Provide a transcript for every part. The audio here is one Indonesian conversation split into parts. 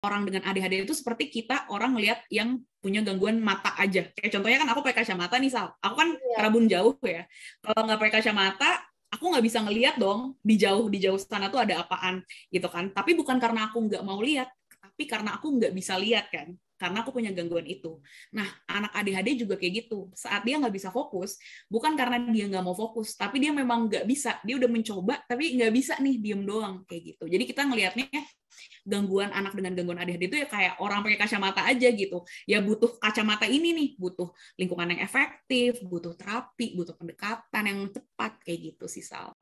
orang dengan ADHD itu seperti kita orang lihat yang punya gangguan mata aja. Kayak contohnya kan aku pakai kacamata nih Sal. Aku kan yeah. kerabun jauh ya. Kalau nggak pakai kacamata, aku nggak bisa ngelihat dong di jauh di jauh sana tuh ada apaan gitu kan. Tapi bukan karena aku nggak mau lihat, tapi karena aku nggak bisa lihat kan karena aku punya gangguan itu. Nah, anak ADHD juga kayak gitu. Saat dia nggak bisa fokus, bukan karena dia nggak mau fokus, tapi dia memang nggak bisa. Dia udah mencoba, tapi nggak bisa nih, diem doang kayak gitu. Jadi kita ngelihatnya gangguan anak dengan gangguan ADHD itu ya kayak orang pakai kacamata aja gitu. Ya butuh kacamata ini nih, butuh lingkungan yang efektif, butuh terapi, butuh pendekatan yang tepat kayak gitu sih Sal.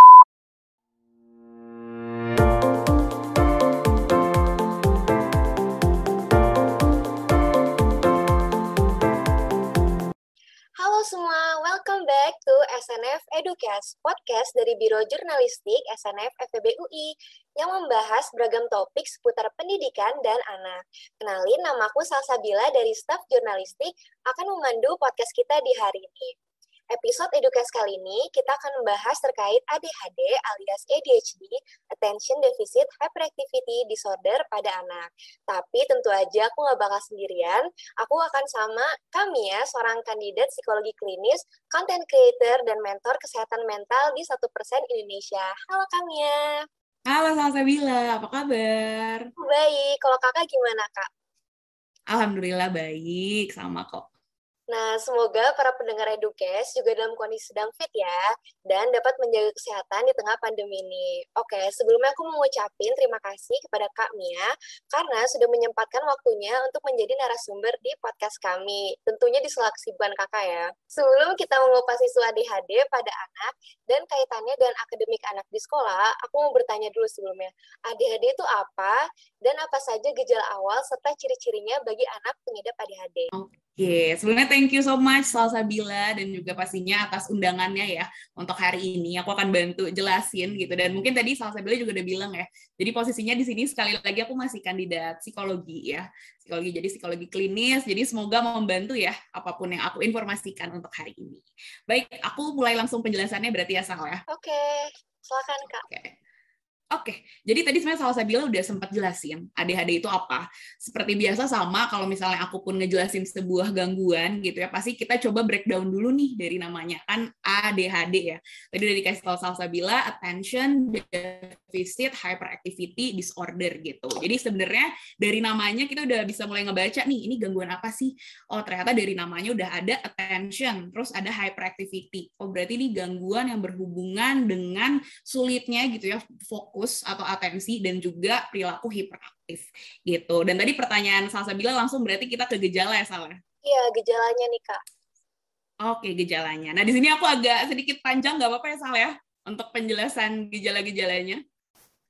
Semua, welcome back to SNF Educast, podcast dari Biro Jurnalistik SNF FEB UI yang membahas beragam topik seputar pendidikan dan anak. Kenalin, namaku Salsabila dari staf jurnalistik akan memandu podcast kita di hari ini. Episode edukasi kali ini kita akan membahas terkait ADHD alias ADHD, Attention Deficit Hyperactivity Disorder pada anak. Tapi tentu aja aku nggak bakal sendirian, aku akan sama kami ya, seorang kandidat psikologi klinis, content creator, dan mentor kesehatan mental di satu persen Indonesia. Halo Kamia. Halo Salsabila, apa kabar? Baik, kalau kakak gimana kak? Alhamdulillah baik, sama kok. Nah, semoga para pendengar Edukes juga dalam kondisi sedang fit ya, dan dapat menjaga kesehatan di tengah pandemi ini. Oke, sebelumnya aku mau ngucapin terima kasih kepada Kak Mia, karena sudah menyempatkan waktunya untuk menjadi narasumber di podcast kami, tentunya di sela kesibukan kakak ya. Sebelum kita mengupas isu ADHD pada anak, dan kaitannya dengan akademik anak di sekolah, aku mau bertanya dulu sebelumnya, ADHD itu apa, dan apa saja gejala awal serta ciri-cirinya bagi anak pengidap ADHD? Oke. Oke, sebelumnya thank you so much Salsa Bila dan juga pastinya atas undangannya ya untuk hari ini. Aku akan bantu jelasin gitu dan mungkin tadi Salsa Bila juga udah bilang ya. Jadi posisinya di sini sekali lagi aku masih kandidat psikologi ya. Psikologi jadi psikologi klinis. Jadi semoga membantu ya apa pun yang aku informasikan untuk hari ini. Baik, aku mulai langsung penjelasannya berarti ya Sal ya. Oke, silakan Kak. Oke. Oke, jadi tadi sebenarnya salah bilang udah sempat jelasin ADHD itu apa. Seperti biasa sama kalau misalnya aku pun ngejelasin sebuah gangguan gitu ya, pasti kita coba breakdown dulu nih dari namanya kan ADHD ya. Tadi udah dikasih tahu Salsabila, attention deficit hyperactivity disorder gitu. Jadi sebenarnya dari namanya kita udah bisa mulai ngebaca nih, ini gangguan apa sih? Oh ternyata dari namanya udah ada attention, terus ada hyperactivity. Oh berarti ini gangguan yang berhubungan dengan sulitnya gitu ya fokus fokus atau atensi dan juga perilaku hiperaktif gitu. Dan tadi pertanyaan Salsa bilang langsung berarti kita ke gejala ya salah? Iya gejalanya nih kak. Oke gejalanya. Nah di sini aku agak sedikit panjang nggak apa-apa ya Sal ya untuk penjelasan gejala-gejalanya.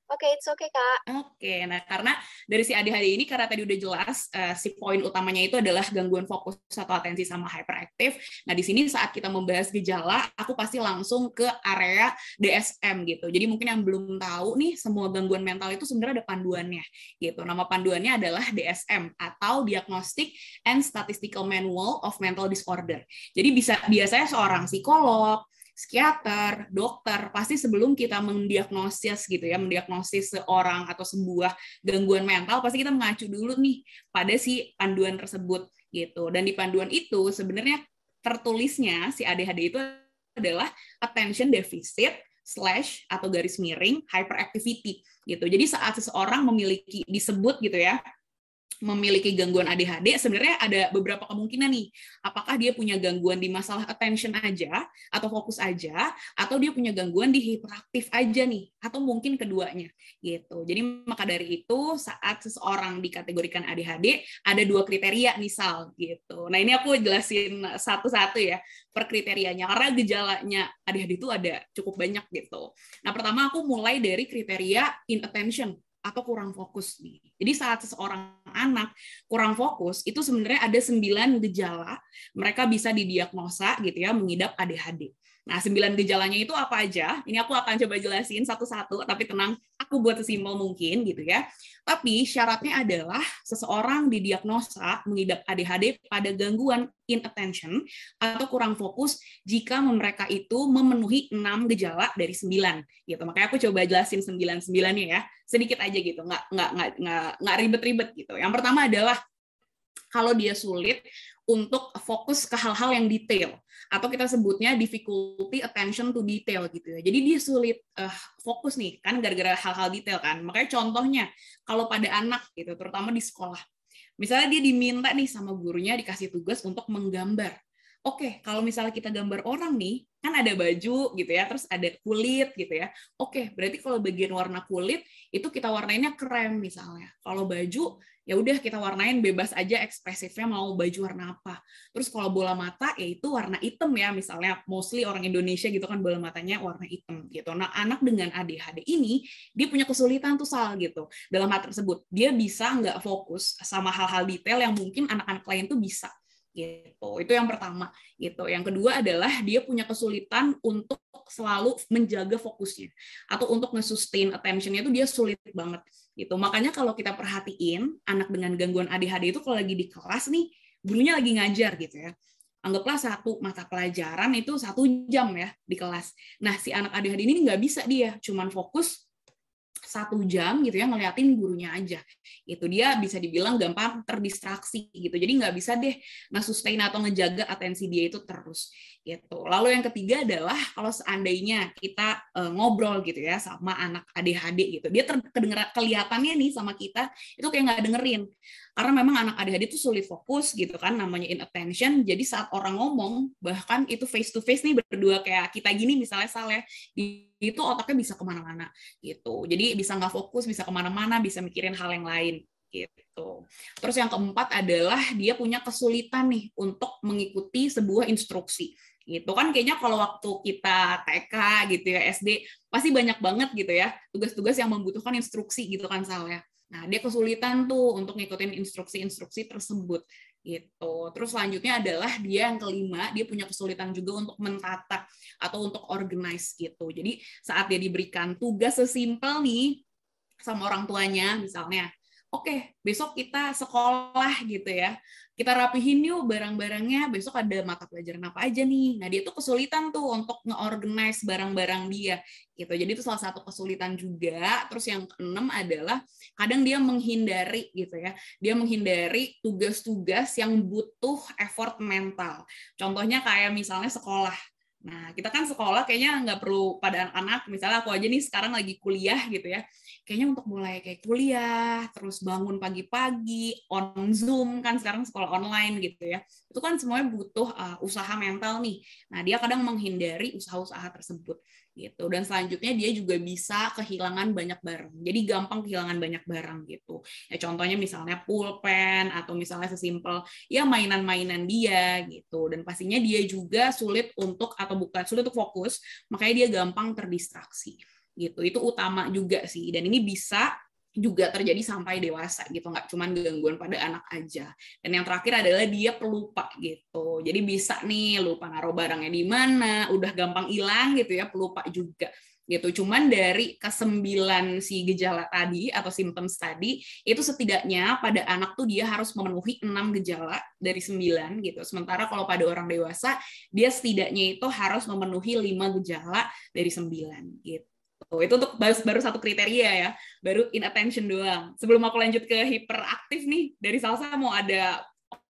Oke, okay, it's okay, Kak. Oke, okay, nah karena dari si ADHD ini, karena tadi udah jelas, uh, si poin utamanya itu adalah gangguan fokus atau atensi sama hyperaktif. Nah, di sini saat kita membahas gejala, aku pasti langsung ke area DSM gitu. Jadi mungkin yang belum tahu nih, semua gangguan mental itu sebenarnya ada panduannya gitu. Nama panduannya adalah DSM atau Diagnostic and Statistical Manual of Mental Disorder. Jadi bisa biasanya seorang psikolog, psikiater, dokter, pasti sebelum kita mendiagnosis gitu ya, mendiagnosis seorang atau sebuah gangguan mental, pasti kita mengacu dulu nih pada si panduan tersebut gitu. Dan di panduan itu sebenarnya tertulisnya si ADHD itu adalah attention deficit slash atau garis miring hyperactivity gitu. Jadi saat seseorang memiliki disebut gitu ya memiliki gangguan ADHD, sebenarnya ada beberapa kemungkinan nih. Apakah dia punya gangguan di masalah attention aja, atau fokus aja, atau dia punya gangguan di hiperaktif aja nih, atau mungkin keduanya gitu. Jadi maka dari itu saat seseorang dikategorikan ADHD ada dua kriteria misal gitu. Nah ini aku jelasin satu-satu ya per kriterianya karena gejalanya ADHD itu ada cukup banyak gitu. Nah pertama aku mulai dari kriteria inattention atau kurang fokus nih. Jadi saat seseorang anak kurang fokus itu sebenarnya ada sembilan gejala mereka bisa didiagnosa gitu ya mengidap ADHD. Nah, sembilan gejalanya itu apa aja? Ini aku akan coba jelasin satu-satu, tapi tenang, aku buat sesimpel mungkin gitu ya. Tapi syaratnya adalah seseorang didiagnosa mengidap ADHD pada gangguan inattention atau kurang fokus jika mereka itu memenuhi enam gejala dari sembilan gitu. Makanya aku coba jelasin sembilan sembilannya ya, sedikit aja gitu, nggak nggak nggak nggak ribet-ribet gitu. Yang pertama adalah kalau dia sulit untuk fokus ke hal-hal yang detail atau kita sebutnya difficulty attention to detail gitu ya. Jadi dia sulit uh, fokus nih kan gara-gara hal-hal detail kan. Makanya contohnya kalau pada anak gitu terutama di sekolah. Misalnya dia diminta nih sama gurunya dikasih tugas untuk menggambar. Oke, kalau misalnya kita gambar orang nih, kan ada baju gitu ya, terus ada kulit gitu ya. Oke, berarti kalau bagian warna kulit itu kita warnainnya krem misalnya. Kalau baju ya udah kita warnain bebas aja ekspresifnya mau baju warna apa. Terus kalau bola mata ya itu warna hitam ya misalnya mostly orang Indonesia gitu kan bola matanya warna hitam gitu. Nah anak dengan ADHD ini dia punya kesulitan tuh sal gitu dalam hal tersebut dia bisa nggak fokus sama hal-hal detail yang mungkin anak-anak lain tuh bisa gitu. Itu yang pertama gitu. Yang kedua adalah dia punya kesulitan untuk selalu menjaga fokusnya atau untuk nge-sustain attention-nya itu dia sulit banget gitu. Makanya kalau kita perhatiin anak dengan gangguan ADHD itu kalau lagi di kelas nih, gurunya lagi ngajar gitu ya. Anggaplah satu mata pelajaran itu satu jam ya di kelas. Nah si anak ADHD ini nggak bisa dia, cuman fokus satu jam gitu ya ngeliatin gurunya aja. Itu dia bisa dibilang gampang terdistraksi gitu. Jadi nggak bisa deh nah sustain atau ngejaga atensi dia itu terus gitu. Lalu yang ketiga adalah kalau seandainya kita uh, ngobrol gitu ya sama anak ADHD gitu dia terdengar kelihatannya nih sama kita itu kayak nggak dengerin. Karena memang anak ADHD itu sulit fokus gitu kan namanya inattention jadi saat orang ngomong bahkan itu face to face nih berdua kayak kita gini misalnya salah ya itu otaknya bisa ke mana-mana gitu. Jadi bisa nggak fokus bisa ke mana-mana bisa mikirin hal yang lain gitu. Terus yang keempat adalah dia punya kesulitan nih untuk mengikuti sebuah instruksi gitu. Kan kayaknya kalau waktu kita TK gitu ya SD pasti banyak banget gitu ya tugas-tugas yang membutuhkan instruksi gitu kan Sal ya. Nah, dia kesulitan tuh untuk ngikutin instruksi-instruksi tersebut gitu. Terus selanjutnya adalah dia yang kelima, dia punya kesulitan juga untuk mentata atau untuk organize gitu. Jadi saat dia diberikan tugas sesimpel nih sama orang tuanya misalnya, oke okay, besok kita sekolah gitu ya. Kita rapihin yuk barang-barangnya besok ada mata pelajaran apa aja nih. Nah dia tuh kesulitan tuh untuk nge-organize barang-barang dia gitu. Jadi itu salah satu kesulitan juga. Terus yang keenam adalah kadang dia menghindari gitu ya. Dia menghindari tugas-tugas yang butuh effort mental. Contohnya kayak misalnya sekolah Nah, kita kan sekolah kayaknya nggak perlu pada anak-anak, misalnya aku aja nih sekarang lagi kuliah gitu ya, kayaknya untuk mulai kayak kuliah, terus bangun pagi-pagi, on Zoom, kan sekarang sekolah online gitu ya, itu kan semuanya butuh uh, usaha mental nih. Nah, dia kadang menghindari usaha-usaha tersebut gitu. Dan selanjutnya dia juga bisa kehilangan banyak barang. Jadi gampang kehilangan banyak barang gitu. Ya contohnya misalnya pulpen atau misalnya sesimpel ya mainan-mainan dia gitu. Dan pastinya dia juga sulit untuk atau bukan sulit untuk fokus, makanya dia gampang terdistraksi gitu. Itu utama juga sih. Dan ini bisa juga terjadi sampai dewasa gitu nggak cuma gangguan pada anak aja. Dan yang terakhir adalah dia pelupa gitu. Jadi bisa nih lupa naruh barangnya di mana udah gampang hilang gitu ya pelupa juga gitu. Cuman dari kesembilan si gejala tadi atau symptoms tadi itu setidaknya pada anak tuh dia harus memenuhi enam gejala dari sembilan gitu. Sementara kalau pada orang dewasa dia setidaknya itu harus memenuhi lima gejala dari sembilan gitu Gitu. Itu untuk baru, baru satu kriteria ya, baru inattention doang. Sebelum aku lanjut ke hiperaktif nih, dari Salsa mau ada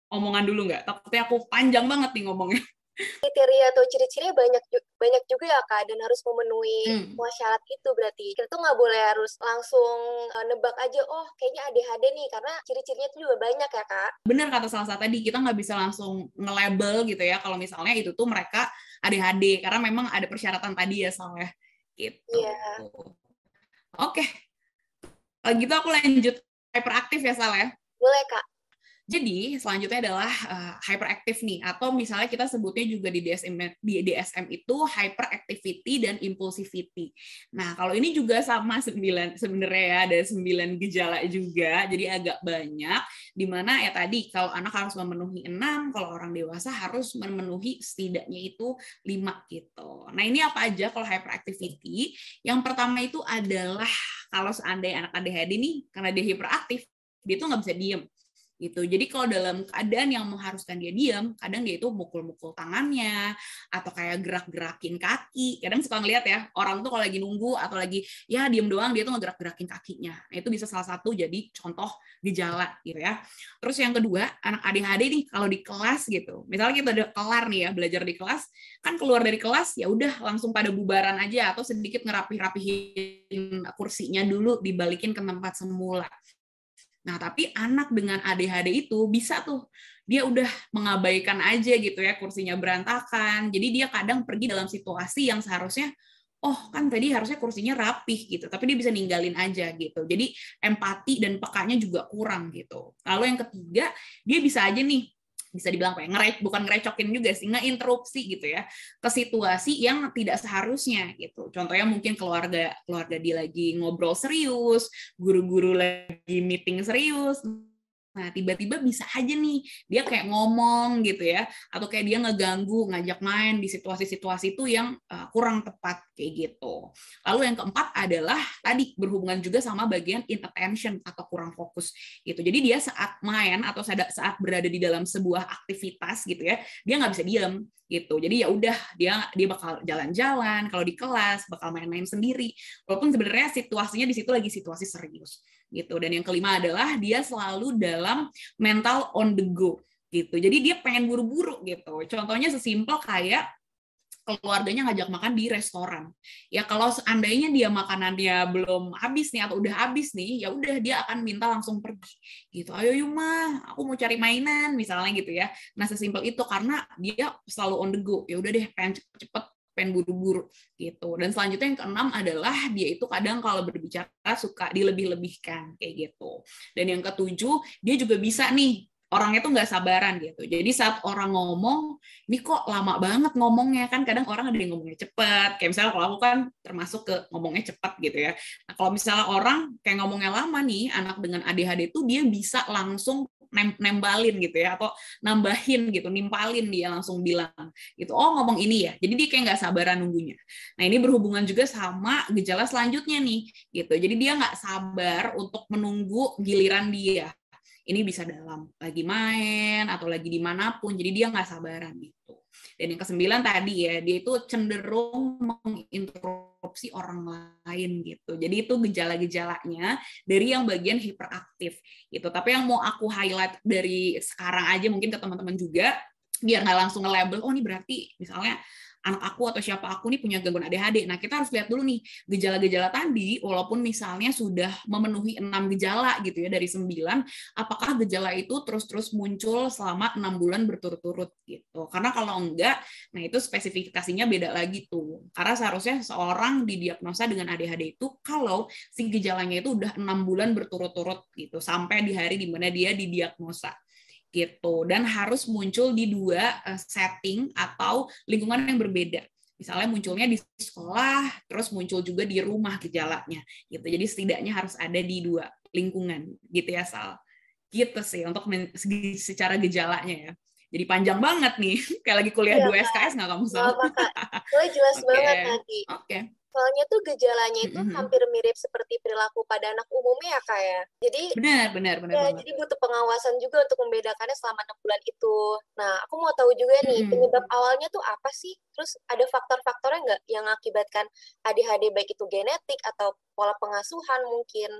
omongan dulu nggak? Takutnya aku panjang banget nih ngomongnya. Kriteria atau ciri-cirinya banyak banyak juga ya kak, dan harus memenuhi hmm. semua syarat itu berarti. Kita tuh nggak boleh harus langsung uh, nebak aja, oh kayaknya ADHD nih, karena ciri-cirinya itu juga banyak ya kak. Bener kata Salsa tadi, kita nggak bisa langsung nge-label gitu ya, kalau misalnya itu tuh mereka ADHD, karena memang ada persyaratan tadi ya soalnya gitu. Yeah. Oke. Kalau gitu aku lanjut hyperaktif ya Sal ya? Boleh Kak. Jadi selanjutnya adalah uh, hyperactive nih atau misalnya kita sebutnya juga di DSM di DSM itu hyperactivity dan impulsivity. Nah kalau ini juga sama sembilan sebenarnya ya ada sembilan gejala juga jadi agak banyak Di mana ya tadi kalau anak harus memenuhi enam, kalau orang dewasa harus memenuhi setidaknya itu lima gitu. Nah ini apa aja kalau hyperactivity? Yang pertama itu adalah kalau seandainya anak ADHD nih karena dia hiperaktif, dia tuh nggak bisa diem gitu. Jadi kalau dalam keadaan yang mengharuskan dia diam, kadang dia itu mukul-mukul tangannya atau kayak gerak-gerakin kaki. Kadang suka ngeliat ya, orang tuh kalau lagi nunggu atau lagi ya diem doang dia tuh ngegerak-gerakin kakinya. Nah, itu bisa salah satu jadi contoh gejala gitu ya. Terus yang kedua, anak ADHD nih kalau di kelas gitu. Misalnya kita udah kelar nih ya belajar di kelas, kan keluar dari kelas ya udah langsung pada bubaran aja atau sedikit ngerapih-rapihin kursinya dulu dibalikin ke tempat semula. Nah, tapi anak dengan ADHD itu bisa tuh dia udah mengabaikan aja gitu ya kursinya berantakan. Jadi dia kadang pergi dalam situasi yang seharusnya oh kan tadi harusnya kursinya rapih gitu, tapi dia bisa ninggalin aja gitu. Jadi empati dan pekanya juga kurang gitu. Lalu yang ketiga, dia bisa aja nih bisa dibilang kayak ngerec bukan ngerecokin juga sih ngeinterupsi gitu ya ke situasi yang tidak seharusnya gitu. Contohnya mungkin keluarga keluarga dia lagi ngobrol serius guru-guru lagi meeting serius Nah, tiba-tiba bisa aja nih dia kayak ngomong gitu ya, atau kayak dia ngeganggu, ngajak main di situasi-situasi itu yang uh, kurang tepat kayak gitu. Lalu yang keempat adalah tadi berhubungan juga sama bagian inattention atau kurang fokus gitu. Jadi dia saat main atau saat berada di dalam sebuah aktivitas gitu ya, dia nggak bisa diam gitu. Jadi ya udah dia dia bakal jalan-jalan, kalau di kelas bakal main-main sendiri. Walaupun sebenarnya situasinya di situ lagi situasi serius gitu. Dan yang kelima adalah dia selalu dalam mental on the go gitu. Jadi dia pengen buru-buru gitu. Contohnya sesimpel kayak keluarganya ngajak makan di restoran. Ya kalau seandainya dia makanannya belum habis nih atau udah habis nih, ya udah dia akan minta langsung pergi. Gitu. Ayo Yuma, aku mau cari mainan misalnya gitu ya. Nah, sesimpel itu karena dia selalu on the go. Ya udah deh pengen cepet-cepet pengen buru-buru gitu. Dan selanjutnya yang keenam adalah dia itu kadang kalau berbicara suka dilebih-lebihkan kayak gitu. Dan yang ketujuh dia juga bisa nih orangnya tuh nggak sabaran gitu. Jadi saat orang ngomong, ini kok lama banget ngomongnya kan kadang orang ada yang ngomongnya cepat. Kayak misalnya kalau aku kan termasuk ke ngomongnya cepat gitu ya. Nah, kalau misalnya orang kayak ngomongnya lama nih, anak dengan ADHD itu dia bisa langsung nembalin gitu ya atau nambahin gitu nimpalin dia langsung bilang gitu. Oh ngomong ini ya. Jadi dia kayak nggak sabaran nunggunya. Nah ini berhubungan juga sama gejala selanjutnya nih gitu. Jadi dia nggak sabar untuk menunggu giliran dia. Ini bisa dalam lagi main atau lagi di mana pun jadi dia nggak sabaran gitu dan yang kesembilan tadi ya dia itu cenderung menginterupsi orang lain gitu. Jadi itu gejala-gejalanya dari yang bagian hiperaktif gitu. Tapi yang mau aku highlight dari sekarang aja mungkin ke teman-teman juga biar nggak langsung nge-label oh ini berarti misalnya anak aku atau siapa aku nih punya gangguan ADHD. Nah, kita harus lihat dulu nih gejala-gejala tadi, walaupun misalnya sudah memenuhi enam gejala gitu ya dari sembilan, apakah gejala itu terus-terus muncul selama enam bulan berturut-turut gitu. Karena kalau enggak, nah itu spesifikasinya beda lagi tuh. Karena seharusnya seorang didiagnosa dengan ADHD itu kalau si gejalanya itu udah enam bulan berturut-turut gitu, sampai di hari di mana dia didiagnosa gitu dan harus muncul di dua eh, setting atau lingkungan yang berbeda misalnya munculnya di sekolah terus muncul juga di rumah gejalanya gitu jadi setidaknya harus ada di dua lingkungan gitu ya Sal gitu sih untuk secara gejalanya ya jadi panjang banget nih kayak lagi kuliah iya, dua SKS nggak kamu Sal? Gue jelas okay. banget tadi. Oke. Okay soalnya tuh gejalanya itu mm -hmm. hampir mirip seperti perilaku pada anak umumnya ya kak ya jadi benar benar benar ya, jadi butuh pengawasan juga untuk membedakannya selama enam bulan itu nah aku mau tahu juga nih mm -hmm. penyebab awalnya tuh apa sih terus ada faktor-faktornya nggak yang mengakibatkan ADHD baik itu genetik atau pola pengasuhan mungkin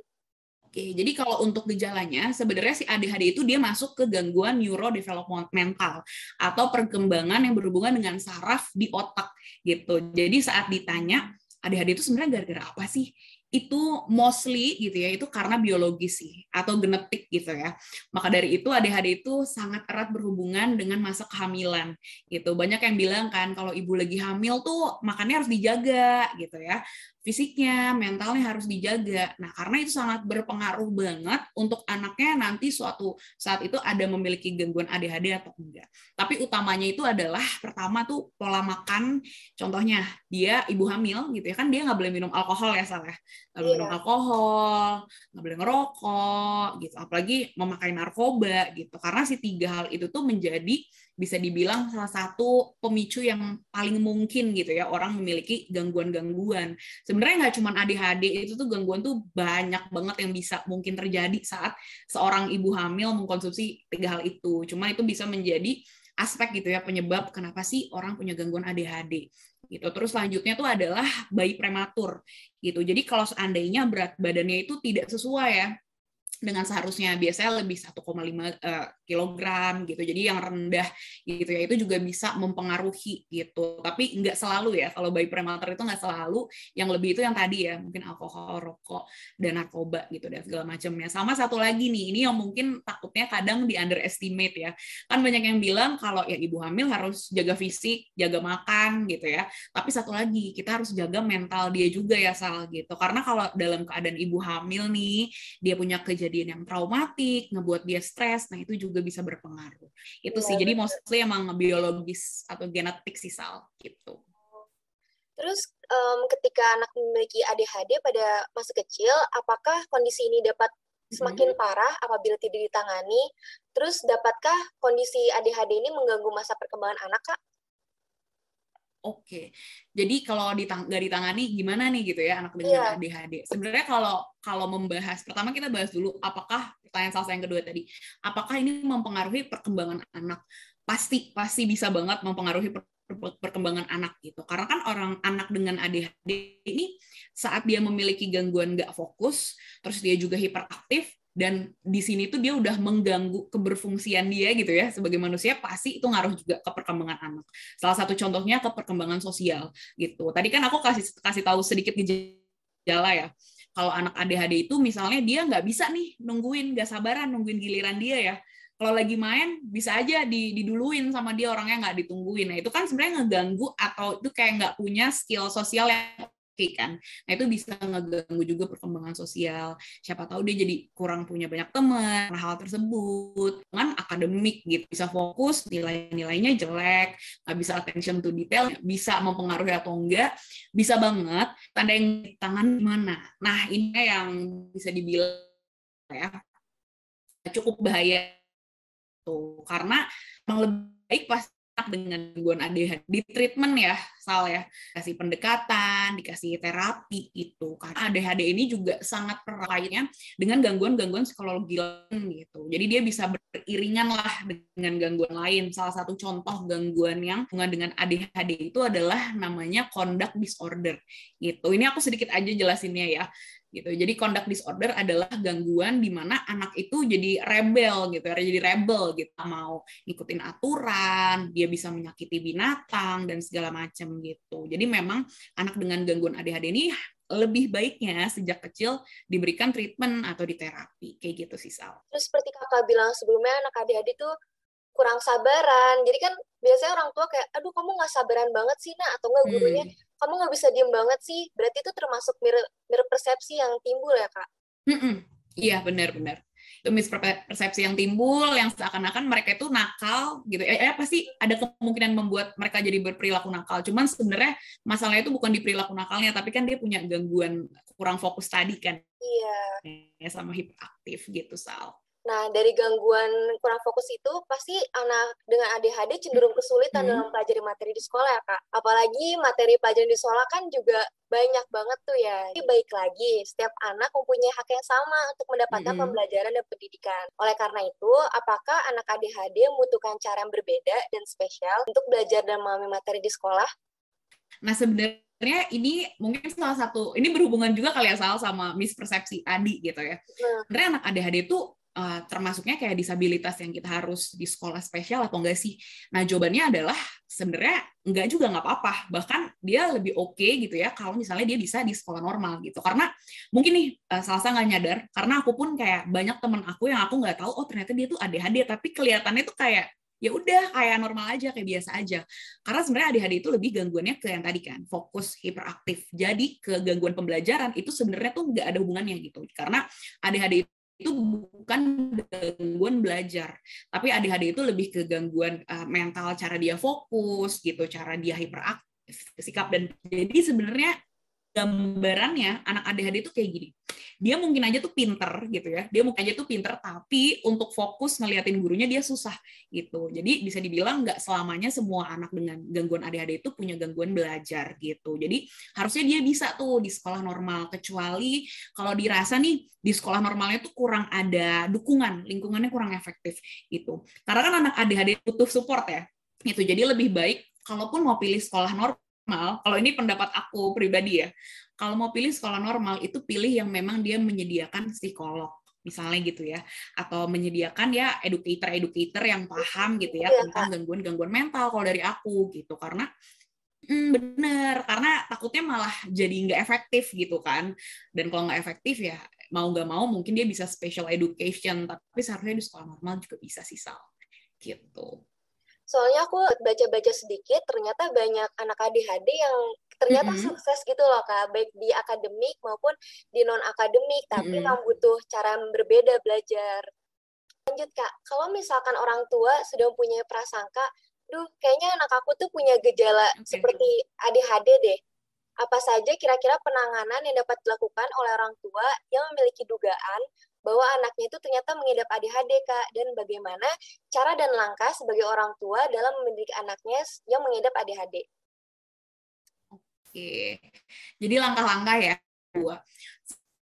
Oke, jadi kalau untuk gejalanya, sebenarnya si ADHD itu dia masuk ke gangguan neurodevelopmental atau perkembangan yang berhubungan dengan saraf di otak gitu. Jadi saat ditanya, ADHD itu sebenarnya gara-gara apa sih? Itu mostly gitu ya, itu karena biologis sih atau genetik gitu ya. Maka dari itu ADHD itu sangat erat berhubungan dengan masa kehamilan gitu. Banyak yang bilang kan kalau ibu lagi hamil tuh makannya harus dijaga gitu ya. Fisiknya, mentalnya harus dijaga. Nah, karena itu sangat berpengaruh banget untuk anaknya nanti suatu saat itu ada memiliki gangguan ADHD atau enggak. Tapi utamanya itu adalah pertama tuh pola makan. Contohnya dia ibu hamil gitu ya kan dia nggak boleh minum alkohol ya salah. Ya. Nggak boleh minum iya. alkohol, nggak boleh ngerokok gitu. Apalagi memakai narkoba gitu. Karena si tiga hal itu tuh menjadi bisa dibilang salah satu pemicu yang paling mungkin gitu ya orang memiliki gangguan-gangguan. Sebenarnya nggak cuma ADHD itu tuh gangguan tuh banyak banget yang bisa mungkin terjadi saat seorang ibu hamil mengkonsumsi tiga hal itu. Cuma itu bisa menjadi aspek gitu ya penyebab kenapa sih orang punya gangguan ADHD gitu. Terus selanjutnya tuh adalah bayi prematur gitu. Jadi kalau seandainya berat badannya itu tidak sesuai ya dengan seharusnya biasanya lebih 1,5 uh, kilogram gitu. Jadi yang rendah gitu ya itu juga bisa mempengaruhi gitu. Tapi nggak selalu ya. Kalau bayi prematur itu nggak selalu. Yang lebih itu yang tadi ya mungkin alkohol, rokok, dan narkoba gitu dan segala macamnya. Sama satu lagi nih, ini yang mungkin takutnya kadang di underestimate ya. Kan banyak yang bilang kalau ya ibu hamil harus jaga fisik, jaga makan gitu ya. Tapi satu lagi kita harus jaga mental dia juga ya Sal gitu. Karena kalau dalam keadaan ibu hamil nih dia punya kejadian kejadian yang traumatik, ngebuat dia stres, nah itu juga bisa berpengaruh. Itu ya, sih, jadi mostly emang biologis atau genetik sih Sal, gitu. Terus um, ketika anak memiliki ADHD pada masa kecil, apakah kondisi ini dapat semakin hmm. parah apabila tidak ditangani? Terus dapatkah kondisi ADHD ini mengganggu masa perkembangan anak, Kak? Oke, jadi kalau ditang nggak ditangani gimana nih gitu ya anak dengan yeah. ADHD? Sebenarnya kalau kalau membahas pertama kita bahas dulu apakah pertanyaan saya yang kedua tadi, apakah ini mempengaruhi perkembangan anak? Pasti pasti bisa banget mempengaruhi per, per, perkembangan anak gitu. Karena kan orang anak dengan ADHD ini saat dia memiliki gangguan nggak fokus, terus dia juga hiperaktif, dan di sini tuh dia udah mengganggu keberfungsian dia gitu ya sebagai manusia pasti itu ngaruh juga ke perkembangan anak. Salah satu contohnya ke perkembangan sosial gitu. Tadi kan aku kasih kasih tahu sedikit gejala ya. Kalau anak ADHD itu misalnya dia nggak bisa nih nungguin, nggak sabaran nungguin giliran dia ya. Kalau lagi main bisa aja diduluin sama dia orangnya nggak ditungguin. Nah itu kan sebenarnya ngeganggu atau itu kayak nggak punya skill sosial yang kan. Nah itu bisa ngeganggu juga perkembangan sosial. Siapa tahu dia jadi kurang punya banyak teman, hal tersebut. Kan akademik gitu, bisa fokus, nilai-nilainya jelek, nggak bisa attention to detail, bisa mempengaruhi atau enggak, bisa banget. Tanda yang tangan gimana? Nah ini yang bisa dibilang ya cukup bahaya tuh karena memang lebih baik pas dengan gangguan ADHD di treatment ya Sal ya. Kasih pendekatan dikasih terapi itu karena ADHD ini juga sangat eratnya dengan gangguan-gangguan psikologi lain gitu. Jadi dia bisa beriringan lah dengan gangguan lain. Salah satu contoh gangguan yang dengan ADHD itu adalah namanya conduct disorder gitu. Ini aku sedikit aja jelasinnya ya gitu. Jadi conduct disorder adalah gangguan di mana anak itu jadi rebel gitu, ya, jadi rebel gitu, mau ngikutin aturan, dia bisa menyakiti binatang dan segala macam gitu. Jadi memang anak dengan gangguan ADHD ini lebih baiknya sejak kecil diberikan treatment atau di terapi kayak gitu sih Sal. Terus seperti kakak bilang sebelumnya anak ADHD itu kurang sabaran. Jadi kan biasanya orang tua kayak, aduh kamu nggak sabaran banget sih nak, atau nggak gurunya, hmm. Kamu nggak bisa diem banget sih. Berarti itu termasuk mirror, mirror persepsi yang timbul ya kak? Iya benar-benar. Itu mispersepsi yang timbul, yang seakan-akan mereka itu nakal gitu. Ya, ya pasti ada kemungkinan membuat mereka jadi berperilaku nakal. Cuman sebenarnya masalahnya itu bukan di perilaku nakalnya, tapi kan dia punya gangguan kurang fokus tadi kan. Iya. Ya, sama hiperaktif gitu, Sal. Nah, dari gangguan kurang fokus itu, pasti anak dengan ADHD cenderung kesulitan hmm. dalam pelajari materi di sekolah ya, Kak. Apalagi materi pelajaran di sekolah kan juga banyak banget tuh ya. Jadi baik lagi, setiap anak mempunyai hak yang sama untuk mendapatkan hmm. pembelajaran dan pendidikan. Oleh karena itu, apakah anak ADHD membutuhkan cara yang berbeda dan spesial untuk belajar dan memahami materi di sekolah? Nah, sebenarnya ini mungkin salah satu ini berhubungan juga kali ya Sal sama mispersepsi Adi gitu ya. Hmm. Sebenarnya anak ADHD itu uh, termasuknya kayak disabilitas yang kita harus di sekolah spesial atau enggak sih? Nah jawabannya adalah sebenarnya enggak juga nggak apa-apa. Bahkan dia lebih oke okay gitu ya kalau misalnya dia bisa di sekolah normal gitu. Karena mungkin nih uh, Salsa nggak nyadar karena aku pun kayak banyak temen aku yang aku nggak tahu oh ternyata dia tuh ADHD tapi kelihatannya tuh kayak ya udah kayak normal aja kayak biasa aja karena sebenarnya ADHD itu lebih gangguannya ke yang tadi kan fokus hiperaktif jadi ke gangguan pembelajaran itu sebenarnya tuh nggak ada hubungannya gitu karena ADHD itu bukan gangguan belajar tapi ADHD itu lebih ke gangguan uh, mental cara dia fokus gitu cara dia hiperaktif sikap dan jadi sebenarnya gambarannya anak ADHD itu kayak gini. Dia mungkin aja tuh pinter gitu ya. Dia mungkin aja tuh pinter, tapi untuk fokus ngeliatin gurunya dia susah gitu. Jadi bisa dibilang nggak selamanya semua anak dengan gangguan ADHD itu punya gangguan belajar gitu. Jadi harusnya dia bisa tuh di sekolah normal. Kecuali kalau dirasa nih di sekolah normalnya tuh kurang ada dukungan, lingkungannya kurang efektif gitu. Karena kan anak ADHD butuh support ya. Itu jadi lebih baik kalaupun mau pilih sekolah normal normal, kalau ini pendapat aku pribadi ya, kalau mau pilih sekolah normal itu pilih yang memang dia menyediakan psikolog misalnya gitu ya. Atau menyediakan ya educator-educator yang paham gitu ya iya, tentang gangguan-gangguan mental kalau dari aku gitu. Karena hmm, bener. Karena takutnya malah jadi nggak efektif gitu kan. Dan kalau nggak efektif ya mau nggak mau mungkin dia bisa special education. Tapi seharusnya di sekolah normal juga bisa sih sal. Gitu Soalnya aku baca-baca sedikit, ternyata banyak anak ADHD yang ternyata mm -hmm. sukses gitu loh kak, baik di akademik maupun di non akademik, tapi mm -hmm. memang butuh cara yang berbeda belajar. Lanjut kak, kalau misalkan orang tua sudah punya prasangka, duh kayaknya anak aku tuh punya gejala okay. seperti ADHD deh. Apa saja kira-kira penanganan yang dapat dilakukan oleh orang tua yang memiliki dugaan bahwa anaknya itu ternyata mengidap ADHD, Kak, dan bagaimana cara dan langkah sebagai orang tua dalam mendidik anaknya yang mengidap ADHD. Oke, jadi langkah-langkah ya, dua.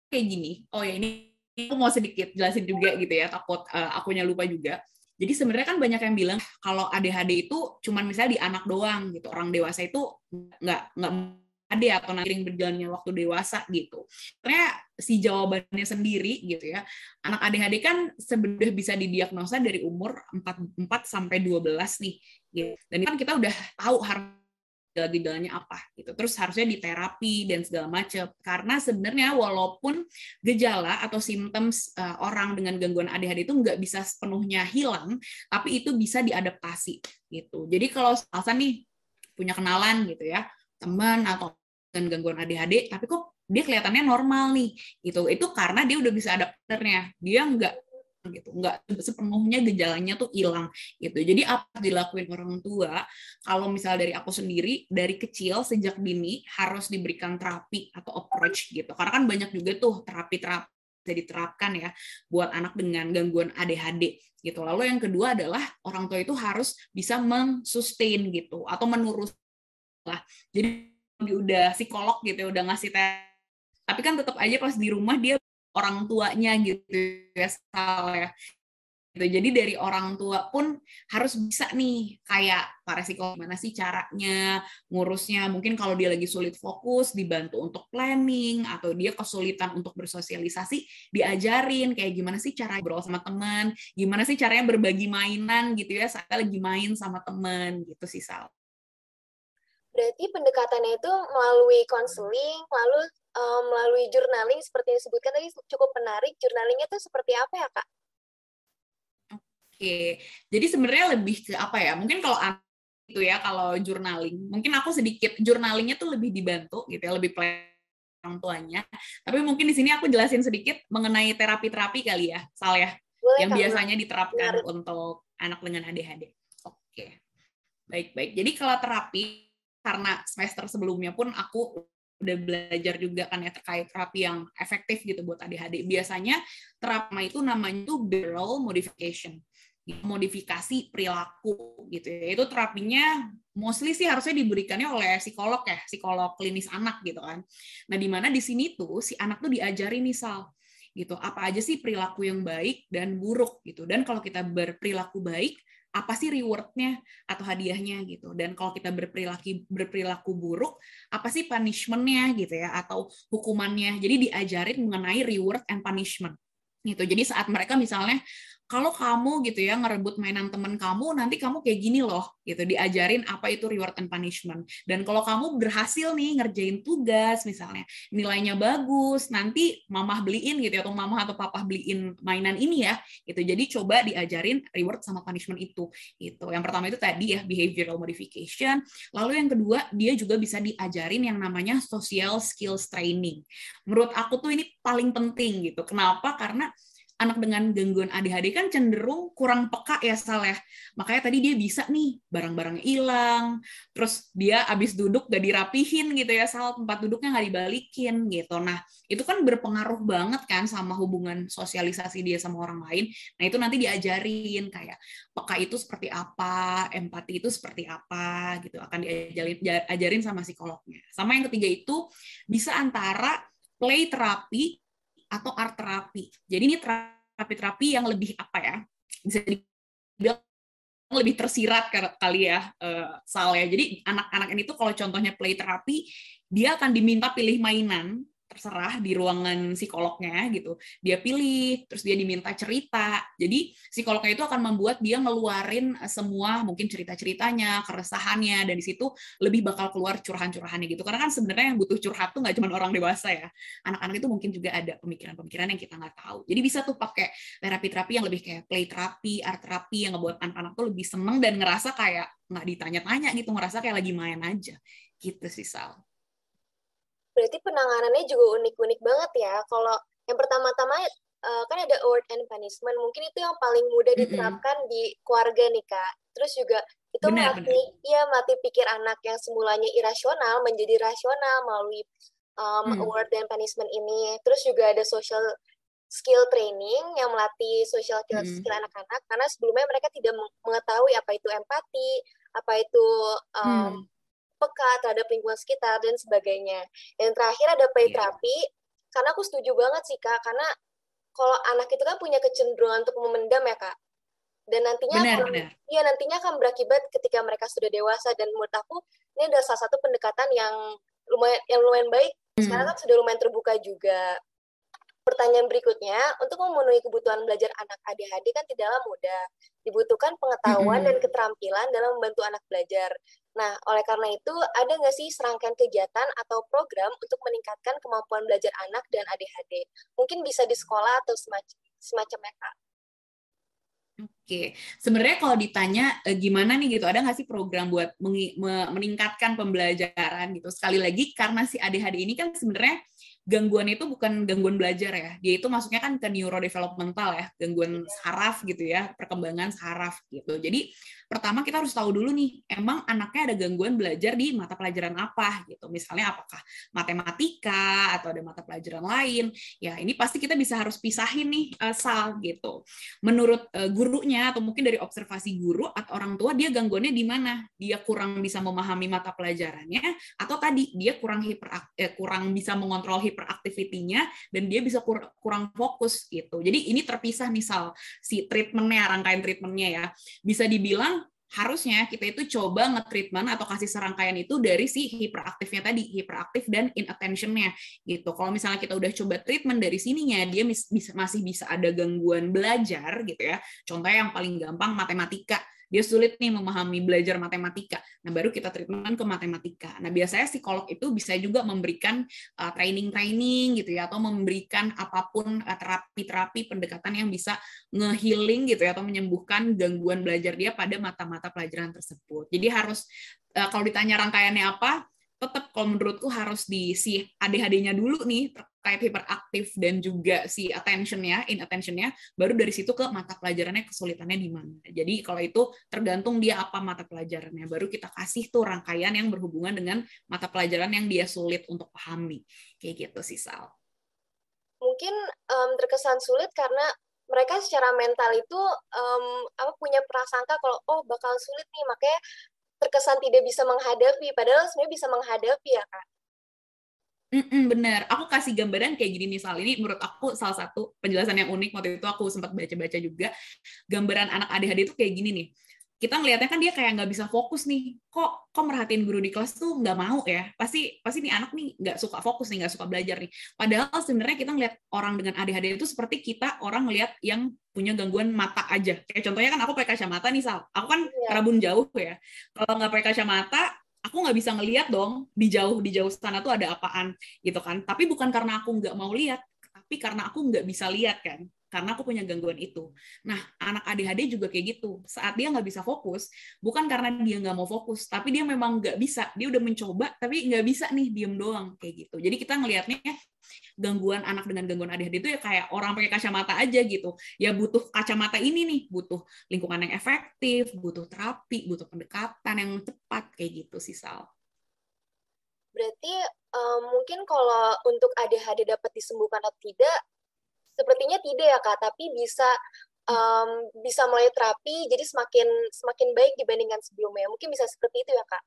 Kayak gini, oh ya ini aku mau sedikit jelasin juga gitu ya, takut uh, akunya lupa juga. Jadi sebenarnya kan banyak yang bilang kalau ADHD itu cuman misalnya di anak doang gitu, orang dewasa itu nggak nggak ada atau nanti berjalannya waktu dewasa gitu. Karena si jawabannya sendiri gitu ya. Anak ADHD kan sebenarnya bisa didiagnosa dari umur 4, 4 sampai 12 nih. Gitu. Dan kan kita udah tahu harus gejala-gejalanya apa gitu. Terus harusnya diterapi dan segala macam. Karena sebenarnya walaupun gejala atau simptoms uh, orang dengan gangguan ADHD itu nggak bisa sepenuhnya hilang, tapi itu bisa diadaptasi gitu. Jadi kalau alasan nih punya kenalan gitu ya, teman atau gangguan ADHD tapi kok dia kelihatannya normal nih gitu. Itu karena dia udah bisa adapternya. Dia nggak gitu nggak sepenuhnya gejalanya tuh hilang gitu. Jadi apa dilakuin orang tua kalau misal dari aku sendiri dari kecil sejak dini harus diberikan terapi atau approach gitu. Karena kan banyak juga tuh terapi-terapi bisa diterapkan ya buat anak dengan gangguan ADHD gitu. Lalu yang kedua adalah orang tua itu harus bisa mengsustain gitu atau menurut lah. Jadi udah psikolog gitu udah ngasih tes. Tapi kan tetap aja pas di rumah dia orang tuanya gitu ya salah ya. Gitu. jadi dari orang tua pun harus bisa nih kayak para psikolog gimana sih caranya ngurusnya. Mungkin kalau dia lagi sulit fokus dibantu untuk planning atau dia kesulitan untuk bersosialisasi diajarin kayak gimana sih cara ngobrol sama teman gimana sih caranya berbagi mainan gitu ya saat lagi main sama teman gitu sih Sal Berarti pendekatannya itu melalui konseling, lalu um, melalui journaling seperti yang disebutkan tadi cukup menarik. Journalingnya itu seperti apa ya, Kak? Oke, jadi sebenarnya lebih ke apa ya? Mungkin kalau itu ya, kalau journaling, mungkin aku sedikit journalingnya tuh lebih dibantu gitu ya, lebih orang tuanya. Tapi mungkin di sini aku jelasin sedikit mengenai terapi-terapi kali ya, Sal ya, Boleh, yang biasanya diterapkan Benar. untuk anak dengan ADHD. Oke, baik-baik. Jadi kalau terapi karena semester sebelumnya pun aku udah belajar juga kan ya terkait terapi yang efektif gitu buat ADHD. Biasanya terapi itu namanya tuh behavioral modification modifikasi perilaku gitu ya. Itu terapinya mostly sih harusnya diberikannya oleh psikolog ya, psikolog klinis anak gitu kan. Nah, di mana di sini tuh si anak tuh diajari misal gitu, apa aja sih perilaku yang baik dan buruk gitu. Dan kalau kita berperilaku baik, apa sih rewardnya atau hadiahnya gitu. Dan kalau kita berperilaku berperilaku buruk apa sih punishmentnya gitu ya atau hukumannya. Jadi diajarin mengenai reward and punishment gitu. Jadi saat mereka misalnya kalau kamu gitu ya ngerebut mainan temen kamu, nanti kamu kayak gini loh, gitu diajarin apa itu reward and punishment. Dan kalau kamu berhasil nih ngerjain tugas misalnya, nilainya bagus, nanti mamah beliin gitu ya, atau mamah atau papa beliin mainan ini ya, gitu. Jadi coba diajarin reward sama punishment itu, gitu. Yang pertama itu tadi ya behavioral modification. Lalu yang kedua dia juga bisa diajarin yang namanya social skills training. Menurut aku tuh ini paling penting gitu. Kenapa? Karena anak dengan gangguan ADHD kan cenderung kurang peka ya Sal ya. Makanya tadi dia bisa nih barang-barang hilang, terus dia abis duduk gak dirapihin gitu ya Sal, tempat duduknya nggak dibalikin gitu. Nah itu kan berpengaruh banget kan sama hubungan sosialisasi dia sama orang lain. Nah itu nanti diajarin kayak peka itu seperti apa, empati itu seperti apa gitu akan diajarin ajarin sama psikolognya. Sama yang ketiga itu bisa antara play terapi atau art terapi. Jadi ini terapi-terapi yang lebih apa ya? Bisa dibilang lebih tersirat kali ya uh, Sal ya. Jadi anak-anak ini tuh kalau contohnya play terapi, dia akan diminta pilih mainan terserah di ruangan psikolognya gitu. Dia pilih, terus dia diminta cerita. Jadi psikolognya itu akan membuat dia ngeluarin eh, semua mungkin cerita-ceritanya, keresahannya, dan di situ lebih bakal keluar curahan-curahannya gitu. Karena kan sebenarnya yang butuh curhat tuh nggak cuma orang dewasa ya. Anak-anak itu mungkin juga ada pemikiran-pemikiran yang kita nggak tahu. Jadi bisa tuh pakai terapi-terapi yang lebih kayak play terapi, art terapi yang ngebuat anak-anak tuh lebih seneng dan ngerasa kayak nggak ditanya-tanya gitu, ngerasa kayak lagi main aja. Gitu sih Sal berarti penanganannya juga unik-unik banget ya. Kalau yang pertama-tama uh, kan ada award and punishment, mungkin itu yang paling mudah diterapkan mm -hmm. di keluarga nih kak. Terus juga itu benar, melatih, iya melatih pikir anak yang semulanya irasional menjadi rasional melalui um, mm. award and punishment ini. Terus juga ada social skill training yang melatih social skill mm. skill anak-anak karena sebelumnya mereka tidak mengetahui apa itu empati, apa itu um, mm peka terhadap lingkungan sekitar dan sebagainya. Yang terakhir ada play yeah. therapy, karena aku setuju banget sih kak, karena kalau anak itu kan punya kecenderungan untuk memendam ya kak, dan nantinya benar, akan, benar. ya nantinya akan berakibat ketika mereka sudah dewasa dan menurut aku ini adalah salah satu pendekatan yang lumayan yang lumayan baik. Sekarang hmm. kan sudah lumayan terbuka juga. Pertanyaan berikutnya, untuk memenuhi kebutuhan belajar anak ADHD kan tidaklah mudah. Dibutuhkan pengetahuan dan keterampilan dalam membantu anak belajar. Nah, oleh karena itu, ada nggak sih serangkaian kegiatan atau program untuk meningkatkan kemampuan belajar anak dan ADHD? Mungkin bisa di sekolah atau semacam semacamnya, Kak. Oke, sebenarnya kalau ditanya eh, gimana nih gitu, ada nggak sih program buat meningkatkan pembelajaran gitu? Sekali lagi karena si ADHD ini kan sebenarnya gangguan itu bukan gangguan belajar ya. Dia itu masuknya kan ke neurodevelopmental ya, gangguan saraf gitu ya, perkembangan saraf gitu. Jadi pertama kita harus tahu dulu nih, emang anaknya ada gangguan belajar di mata pelajaran apa gitu. Misalnya apakah matematika atau ada mata pelajaran lain. Ya, ini pasti kita bisa harus pisahin nih uh, sal gitu. Menurut uh, gurunya atau mungkin dari observasi guru atau orang tua dia gangguannya di mana? Dia kurang bisa memahami mata pelajarannya atau tadi dia kurang hiper eh, kurang bisa mengontrol hiperaktivitinya dan dia bisa kur kurang fokus gitu. Jadi ini terpisah misal si treatmentnya, rangkaian treatmentnya ya. Bisa dibilang harusnya kita itu coba nge-treatment atau kasih serangkaian itu dari si hiperaktifnya tadi, hiperaktif dan inattention-nya gitu. Kalau misalnya kita udah coba treatment dari sininya, dia masih bisa ada gangguan belajar gitu ya. Contohnya yang paling gampang matematika dia sulit nih memahami belajar matematika. Nah, baru kita treatment ke matematika. Nah, biasanya psikolog itu bisa juga memberikan uh, training-training gitu ya atau memberikan apa pun uh, terapi-terapi pendekatan yang bisa ngehealing gitu ya atau menyembuhkan gangguan belajar dia pada mata-mata pelajaran tersebut. Jadi harus uh, kalau ditanya rangkaiannya apa, tetap kalau menurutku harus di si ADHD-nya dulu nih terkait hiperaktif dan juga si attention-nya, inattention-nya, baru dari situ ke mata pelajarannya kesulitannya di mana. Jadi kalau itu tergantung dia apa mata pelajarannya, baru kita kasih tuh rangkaian yang berhubungan dengan mata pelajaran yang dia sulit untuk pahami. Kayak gitu sih Sal. Mungkin um, terkesan sulit karena mereka secara mental itu um, apa punya prasangka kalau oh bakal sulit nih makanya terkesan tidak bisa menghadapi, padahal sebenarnya bisa menghadapi ya kak. Mm-mm, bener, aku kasih gambaran kayak gini misal ini menurut aku salah satu penjelasan yang unik waktu itu aku sempat baca-baca juga gambaran anak ADHD itu kayak gini nih. Kita ngelihatnya kan dia kayak nggak bisa fokus nih. Kok kok merhatiin guru di kelas tuh nggak mau ya? Pasti pasti nih anak nih nggak suka fokus nih nggak suka belajar nih. Padahal sebenarnya kita ngelihat orang dengan ADHD itu seperti kita orang ngelihat yang punya gangguan mata aja. Kayak contohnya kan aku pakai kacamata nih sal. Aku kan yeah. rabun jauh ya. Kalau nggak pakai kacamata aku nggak bisa ngelihat dong di jauh di jauh sana tuh ada apaan gitu kan. Tapi bukan karena aku nggak mau lihat tapi karena aku nggak bisa lihat kan karena aku punya gangguan itu. Nah, anak ADHD juga kayak gitu. Saat dia nggak bisa fokus, bukan karena dia nggak mau fokus, tapi dia memang nggak bisa. Dia udah mencoba, tapi nggak bisa nih, diem doang kayak gitu. Jadi kita ngelihatnya gangguan anak dengan gangguan ADHD itu ya kayak orang pakai kacamata aja gitu. Ya butuh kacamata ini nih, butuh lingkungan yang efektif, butuh terapi, butuh pendekatan yang cepat kayak gitu sih Sal. Berarti um, mungkin kalau untuk ADHD dapat disembuhkan atau tidak, Sepertinya tidak ya kak, tapi bisa um, bisa mulai terapi jadi semakin semakin baik dibandingkan sebelumnya. Mungkin bisa seperti itu ya kak.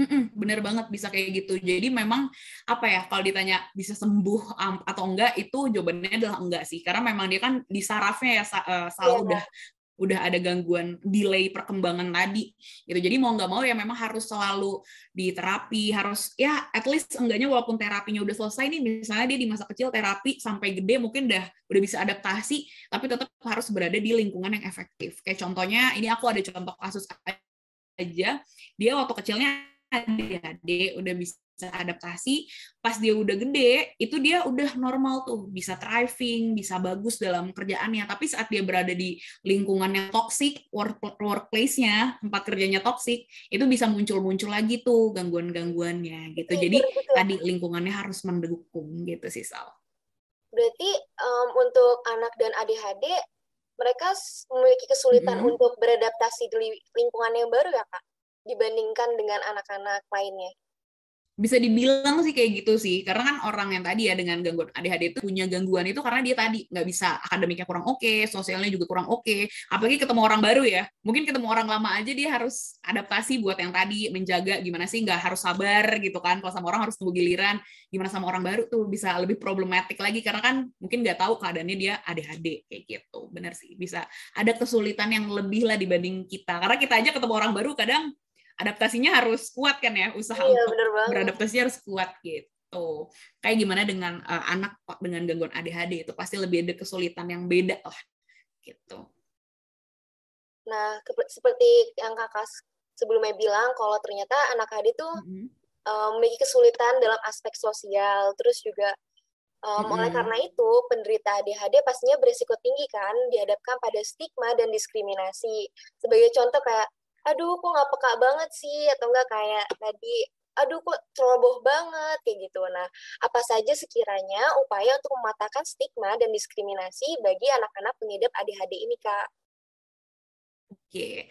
Mm-mm, bener banget bisa kayak gitu. Jadi memang apa ya kalau ditanya bisa sembuh um, atau enggak itu jawabannya adalah enggak sih. Karena memang dia kan di sarafnya ya uh, selalu yeah. udah udah ada gangguan delay perkembangan tadi gitu. Jadi mau nggak mau ya memang harus selalu diterapi harus ya at least enggaknya walaupun terapinya udah selesai nih misalnya dia di masa kecil terapi sampai gede mungkin udah udah bisa adaptasi tapi tetap harus berada di lingkungan yang efektif. Kayak contohnya ini aku ada contoh kasus aja dia waktu kecilnya ADHD udah bisa adaptasi pas dia udah gede itu dia udah normal tuh. Bisa thriving bisa bagus dalam kerjaannya. Tapi saat dia berada di lingkungan yang toxic work workplace-nya tempat kerjanya toxic itu bisa muncul-muncul lagi tuh gangguan-gangguannya gitu. Iya, jadi tadi lingkungannya harus mendukung gitu sih Sal. Berarti um, untuk anak dan ADHD mereka memiliki kesulitan mm untuk beradaptasi di lingkungan yang baru ya kak? Dibandingkan dengan anak-anak lainnya bisa dibilang sih kayak gitu sih. Karena kan orang yang tadi ya dengan gangguan ADHD itu punya gangguan itu karena dia tadi nggak bisa akademiknya kurang oke okay, sosialnya juga kurang oke. Okay. apalagi ketemu orang baru ya. Mungkin ketemu orang lama aja dia harus adaptasi buat yang tadi menjaga gimana sih nggak harus sabar gitu kan. Kalau sama orang harus tunggu giliran gimana sama orang baru tuh bisa lebih problematik lagi. Karena kan mungkin nggak tahu keadaannya dia ADHD kayak gitu. Benar sih bisa ada kesulitan yang lebih lah dibanding kita. Karena kita aja ketemu orang baru kadang adaptasinya harus kuat kan ya usaha iya, untuk beradaptasi harus kuat gitu kayak gimana dengan uh, anak dengan gangguan ADHD itu pasti lebih ada kesulitan yang beda lah gitu nah seperti yang kakak sebelumnya bilang kalau ternyata anak ADHD itu mm -hmm. um, memiliki kesulitan dalam aspek sosial terus juga Um, mm-hmm. Oleh karena itu, penderita ADHD pastinya berisiko tinggi kan dihadapkan pada stigma dan diskriminasi. Sebagai contoh kayak aduh kok nggak peka banget sih atau enggak kayak tadi aduh kok ceroboh banget kayak gitu. Nah, apa saja sekiranya upaya untuk mematahkan stigma dan diskriminasi bagi anak-anak pengidap ADHD ini, Kak? Oke.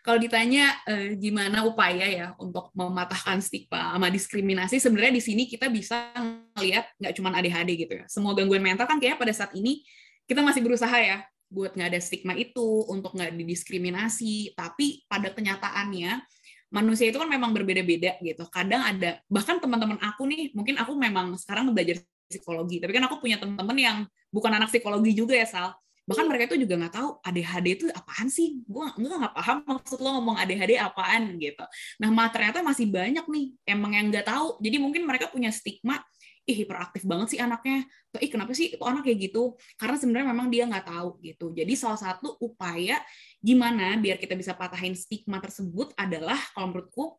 Kalau ditanya eh, gimana upaya ya untuk mematahkan stigma sama diskriminasi, sebenarnya di sini kita bisa melihat nggak cuma ADHD gitu ya. Semua gangguan mental kan kayaknya pada saat ini kita masih berusaha ya buat nggak ada stigma itu, untuk nggak didiskriminasi. Tapi pada kenyataannya manusia itu kan memang berbeda-beda gitu. Kadang ada bahkan teman-teman aku nih, mungkin aku memang sekarang belajar psikologi, tapi kan aku punya teman-teman yang bukan anak psikologi juga ya Sal. Bahkan mereka itu juga nggak tahu ADHD itu apaan sih. Gue nggak paham maksud lo ngomong ADHD apaan gitu. Nah, ternyata masih banyak nih emang yang nggak tahu. Jadi mungkin mereka punya stigma ih hiperaktif banget sih anaknya. Atau ih kenapa sih itu anak kayak gitu? Karena sebenarnya memang dia nggak tahu gitu. Jadi salah satu upaya gimana biar kita bisa patahin stigma tersebut adalah kalau menurutku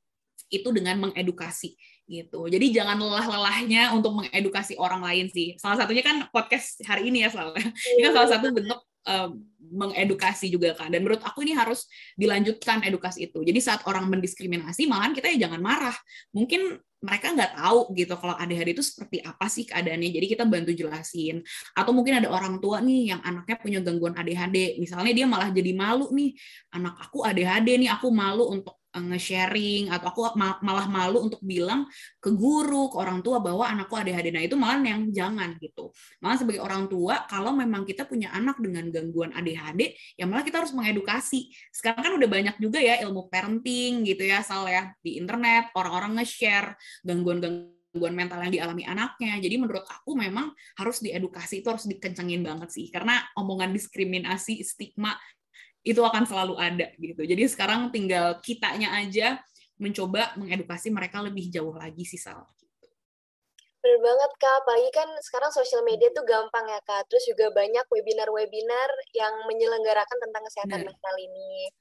itu dengan mengedukasi gitu. Jadi jangan lelah-lelahnya untuk mengedukasi orang lain sih. Salah satunya kan podcast hari ini ya soalnya ini kan salah satu bentuk um, mengedukasi juga kan dan menurut aku ini harus dilanjutkan edukasi itu. Jadi saat orang mendiskriminasi malahan kita ya jangan marah. Mungkin mereka nggak tahu gitu kalau ADHD itu seperti apa sih keadaannya. Jadi kita bantu jelasin. Atau mungkin ada orang tua nih yang anaknya punya gangguan ADHD misalnya dia malah jadi malu nih. Anak aku ADHD nih aku malu untuk Eh, nge-sharing atau aku malah malu untuk bilang ke guru, ke orang tua bahwa anakku ADHD. Nah, itu malah yang jangan gitu. Malah sebagai orang tua, kalau memang kita punya anak dengan gangguan ADHD, ya malah kita harus mengedukasi. Sekarang kan udah banyak juga ya ilmu parenting gitu ya, Sal ya, di internet, orang-orang nge-share gangguan-gangguan gangguan mental yang dialami anaknya. Jadi menurut aku memang harus diedukasi itu harus dikencengin banget sih. Karena omongan diskriminasi, stigma itu akan selalu ada gitu. Jadi sekarang tinggal kitanya aja mencoba mengedukasi mereka lebih jauh lagi sih Sal. Bener banget Kak, apalagi kan sekarang sosial media tuh gampang ya Kak, terus juga banyak webinar-webinar yang menyelenggarakan tentang kesehatan Bener. mental ini.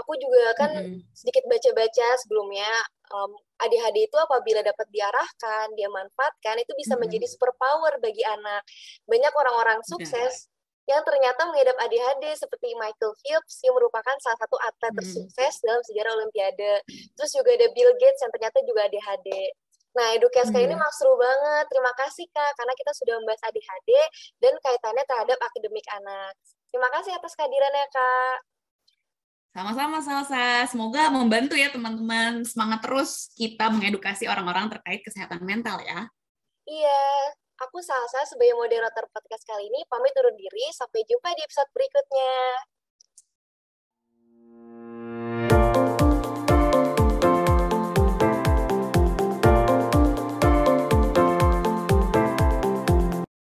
Aku juga kan mm -hmm. sedikit baca-baca sebelumnya, um, ADHD itu apabila dapat diarahkan, dia manfaatkan, itu bisa mm -hmm. menjadi superpower bagi anak. Banyak orang-orang sukses yang ternyata mengidap ADHD seperti Michael Phelps yang merupakan salah satu atlet hmm. tersukses dalam sejarah Olimpiade. Terus juga ada Bill Gates yang ternyata juga ADHD. Nah, edukasi hmm. ini memang seru banget. Terima kasih Kak, karena kita sudah membahas ADHD dan kaitannya terhadap akademik anak. Terima kasih atas kehadirannya Kak. Sama-sama Salsa. Semoga membantu ya teman-teman. Semangat terus kita mengedukasi orang-orang terkait kesehatan mental ya. Iya. Aku Salsa sebagai moderator podcast kali ini pamit turun diri. Sampai jumpa di episode berikutnya.